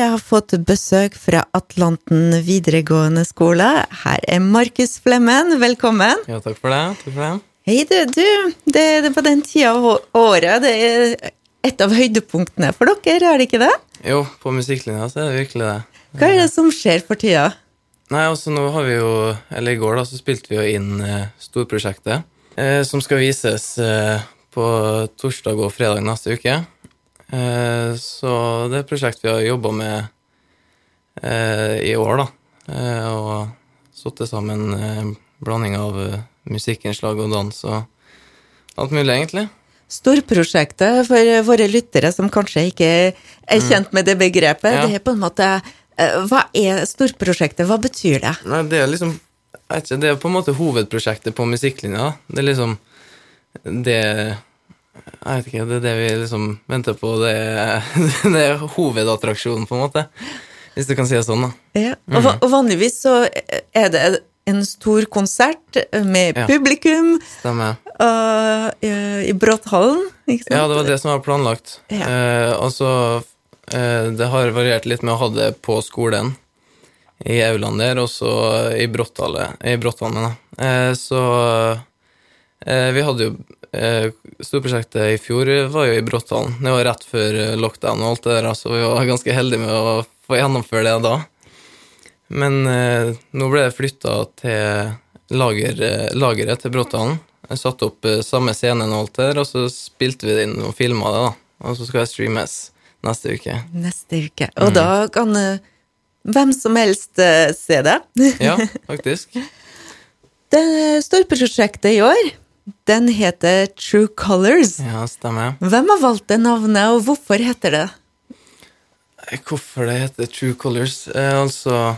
jeg har fått besøk fra Atlanten videregående skole. Her er Markus Flemmen, velkommen. Ja, takk for det. Takk for det. Hei, du. du det, det er på den tida av året det er et av høydepunktene for dere, er det ikke det? Jo, på musikklinja så er det virkelig det. Hva er det som skjer for tida? Nei, altså nå har vi jo Eller i går, da, så spilte vi jo inn eh, storprosjektet. Eh, som skal vises eh, på torsdag og fredag neste uke. Eh, så det er et prosjekt vi har jobba med eh, i år, da. Eh, og satt sammen en blanding av musikkinnslag og dans og alt mulig, egentlig. Storprosjektet, for våre lyttere som kanskje ikke er kjent med det begrepet, Ja. det er på en måte Hva er storprosjektet? Hva betyr det? Nei, det er liksom ikke, Det er på en måte hovedprosjektet på musikklinja. Det er liksom det Jeg vet ikke, det er det vi liksom venter på. Det er, det er hovedattraksjonen, på en måte. Hvis du kan si det sånn, da. Ja. Og, mm. og vanligvis så er det en stor konsert med Ja. publikum Stemmer. og, eh, i Bråthallen. ikke sant? Ja, det var det som var planlagt. Ja. Eh, altså, uh, det har variert litt med å ha det på skolen, i aulaen der, og så i Bråthallen. Så vi hadde jo eh, Storprosjektet i fjor var jo i Bråtthallen. Det var rett før eh, lockdown og alt det der, så vi var ganske heldige med å få gjennomføre det da. Men eh, nå ble det flytta til lager, eh, lageret til Bråtthallen. Jeg satte opp eh, samme scenen og alt der, og så spilte vi det inn og filma det, da. Og så skal det streames neste uke. Neste uke. Og da kan eh, hvem som helst eh, se det. Ja, faktisk. Det storprosjektet i år, den heter True Colors. Ja, stemmer. Hvem har valgt det navnet, og hvorfor heter det? Hvorfor det heter True Colors? Eh, altså,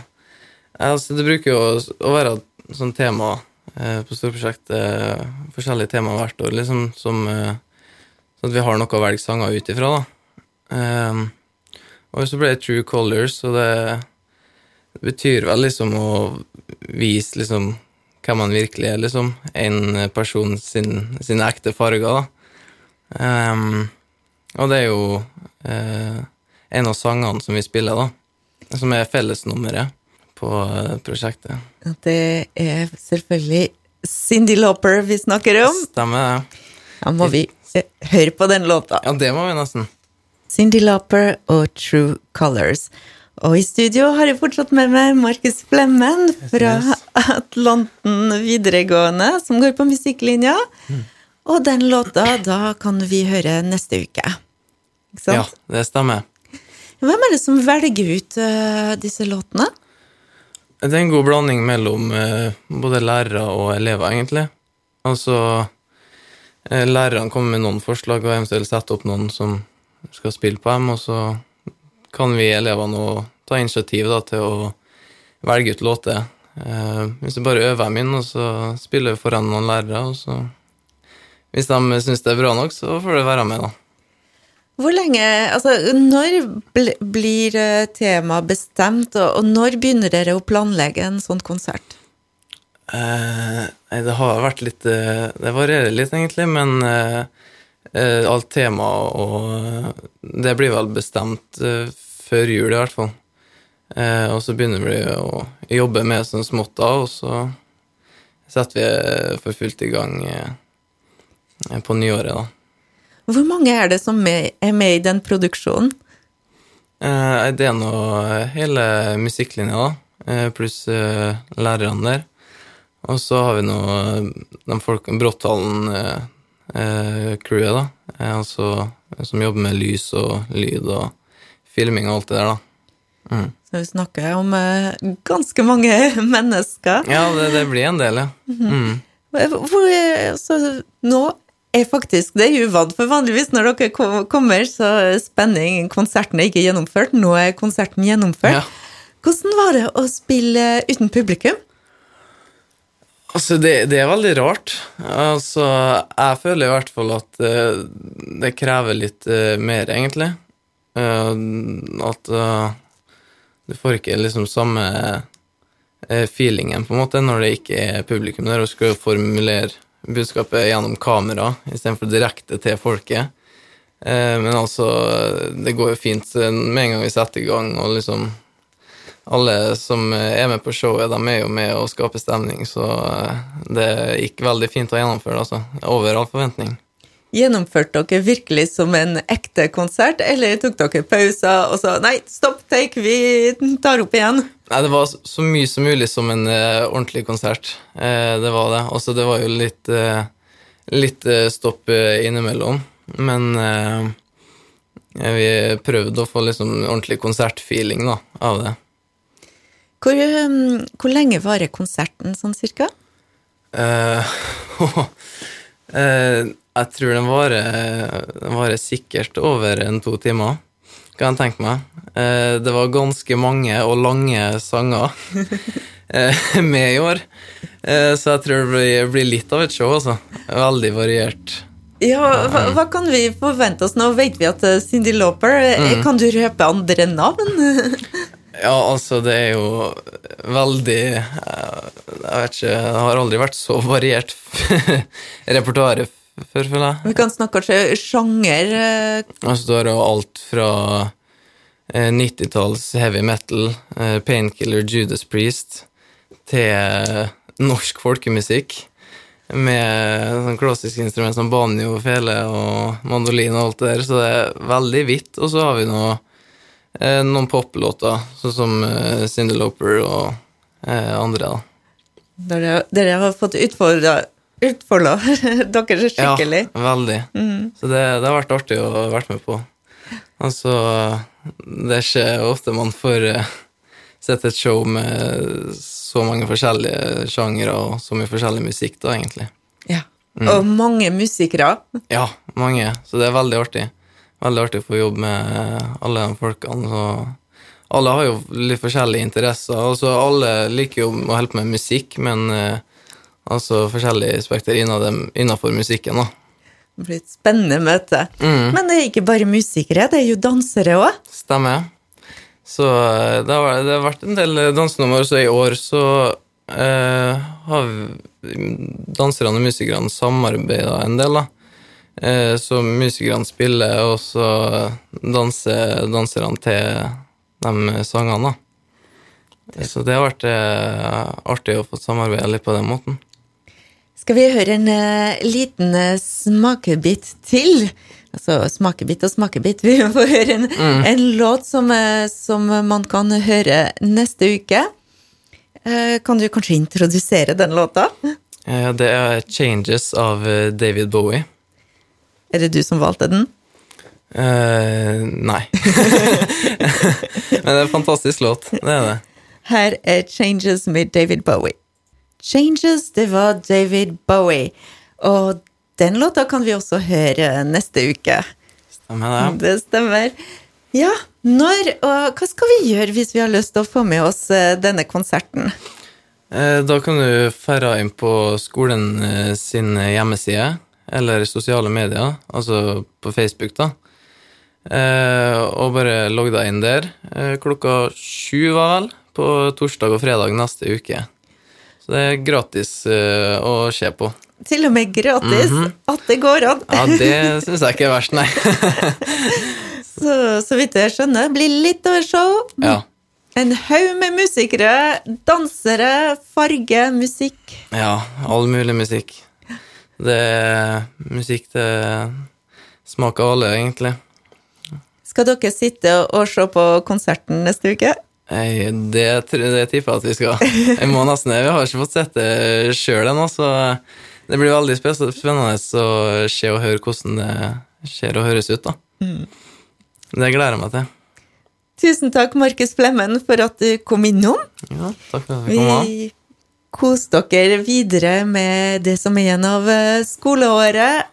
eh, altså Det bruker jo å, være et sånt tema eh, på storprosjektet, eh, forskjellige tema hvert år, liksom, som eh, Sånn at vi har noe å velge sanger ut ifra, da. Eh, og så ble det True Colors, og det, det betyr vel liksom å vise liksom hvem han virkelig er, liksom. En person sin, sine ekte farger, da. Um, og det er jo uh, en av sangene som vi spiller, da. Som er fellesnummeret på eh, prosjektet. Det er selvfølgelig Cindy Lauper vi snakker om. Stemmer det? Da må vi eh, høre på den låta. Ja, det må vi nesten. Cindy Lauper og True Colors. Og i studio har jeg fortsatt med meg Markus Flemmen fra Atlanten videregående, som går på musikklinja. Og den låta, da kan vi høre neste uke. Ikke sant? Ja, det stemmer. Hvem er det som velger ut uh, disse låtene? Det er en god blanding mellom uh, både lærere og elever, egentlig. Altså uh, Lærerne kommer med noen forslag, og eventuelt sette opp noen som skal spille på dem, og så kan vi elevene ta initiativ da, til å velge ut låter. Eh, hvis vi bare øver dem inn, og så spiller vi foran noen lærere, og så Hvis de syns det er bra nok, så får det være med, da. Hvor lenge Altså, når bl blir eh, temaet bestemt, og, og når begynner dere å planlegge en sånn konsert? Eh, det har vært litt eh, Det varierer litt, egentlig, men eh, alt tema og eh, Det blir vel bestemt eh, før jul, i hvert fall. Eh, og så begynner vi å jobbe med sånn smått da, og så setter vi eh, for fullt i gang eh, på nyåret, da. Hvor mange er det som er med i den produksjonen? Eh, det er nå hele musikklinja, da, eh, pluss eh, lærerne der. Og så har vi nå eh, de folk Bråtthallen-crewet, da. Eh, altså som jobber med lys og lyd og filming og alt det der, da. Mm. Så vi snakker om eh, ganske mange mennesker. Ja, det, det blir en del, ja. Mm. Hvor, eh, så nå er faktisk det er uvant, for vanligvis når dere kommer, så er spenning, konserten er ikke gjennomført. Nå er konserten gjennomført. Ja. Hvordan var det å spille uten publikum? Altså, det, det er veldig rart. Altså, jeg føler i hvert fall at uh, det krever litt uh, mer, egentlig. Uh, at du får ikke liksom samme feelingen, på en måte, når det ikke er publikum der, og skal formulere budskapet gjennom kamera istedenfor direkte til folket. Men altså, det går jo fint med en gang vi setter i gang, og liksom Alle som er med på showet, de er jo med å skape stemning, så eh, det gikk veldig fint å gjennomføre, altså. Over all forventning. Gjennomførte dere virkelig som en ekte konsert, eller tok dere pauser og sa nei, stopp, take, vi tar opp igjen? Nei, det var så mye som mulig som en uh, ordentlig konsert. Uh, det var det. Også det var jo litt, uh, litt stopp innimellom, men vi prøvde å få liksom ordentlig konsertfeeling da, av det. Hvor, um, hvor lenge varer konserten, sånn cirka? jeg tror den varer, den varer sikkert over en to timer kan jeg tenke meg. Det var ganske mange og lange sanger med i år, så jeg tror det blir litt av et show, altså. Veldig variert. Ja, hva, hva, kan vi forvente oss? Nå vet vi at Cindy Lauper mm. Kan du røpe andre navn? ja, altså, det er jo veldig Jeg vet ikke Det har aldri vært så variert repertoar før, føler jeg. Vi kan snakke kanskje sjanger? Altså, du har jo alt fra 90-talls heavy metal, Painkiller, Judas Priest, til norsk folkemusikk med sånn klassiske instrument som banjo, fele og mandolin og alt det der, så det er veldig hvitt. Og så har vi noe, eh, noen poplåter, sånn som eh, Cindy Loper og eh, andre. Dere, dere har fått utfordra utfolda dere skikkelig. Ja, veldig. Mm. Så det, det, har vært artig å være med på. Altså, det er ikke ofte man får uh, sett et show med så mange forskjellige sjangere og så mye forskjellig musikk, da, egentlig. Ja. Mm. Og mange musikere. Ja, mange. Så det er veldig artig. Veldig artig å få jobbe med alle de folkene. Så alle har jo litt forskjellige interesser. Altså, alle liker jo å holde på med musikk, men eh, altså forskjellige spekter innafor musikken, da. Det blir et spennende møte. Mm. Men det er ikke bare musikere, det er jo dansere òg. Stemmer. Så eh, det har, det har vært en del dansenummer, så i år så eh, har danserne og musikerne samarbeida en del, da. Eh, så musikerne spiller, og så danser danserne til de sangene, da. Så det har vært eh, artig å få samarbeide litt på den måten. Skal vi høre en uh, liten smakebit til? Altså smakebit og smakebit. Vi får høre en, mm. en låt som, som, man kan høre neste uke. kan du kanskje introdusere den låta? det er 'Changes' av David Bowie. Er det du som valgte den? nei. Men det er en fantastisk låt. Det er det. Her er 'Changes' med David Bowie. Changes, det var David Bowie. Og den låta kan vi også høre neste uke. Stemmer det. Det stemmer. Ja, når og hva skal vi gjøre hvis vi har lyst til å få med oss eh, denne konserten? Eh, da kan du ferde inn på skolen sin hjemmeside eller sosiale medier, altså på Facebook, da. Og bare logga inn der klokka sju, var vel, på torsdag og fredag neste uke. Så det er gratis eh, å se på. Til og med gratis? Mm -hmm. At det går an? ja, det syns jeg ikke er verst, nei. så, så vidt jeg skjønner, blir litt av et show. Ja. En haug med musikere, dansere, farge, musikk. Ja, all mulig musikk. Det er musikk til smak av alle, egentlig. Skal dere sitte og se på konserten neste uke? Nei, det, det tipper jeg at vi skal. Jeg må nesten, Vi har ikke fått sett det sjøl ennå, så det blir veldig spennende å se og høre hvordan det ser og høres ut. da. Mm. Det gleder jeg meg til. Tusen takk, Markus Flemmen, for at du kom innom. Ja, takk for at jeg kom. Vi kos dere videre med det som er igjen av skoleåret,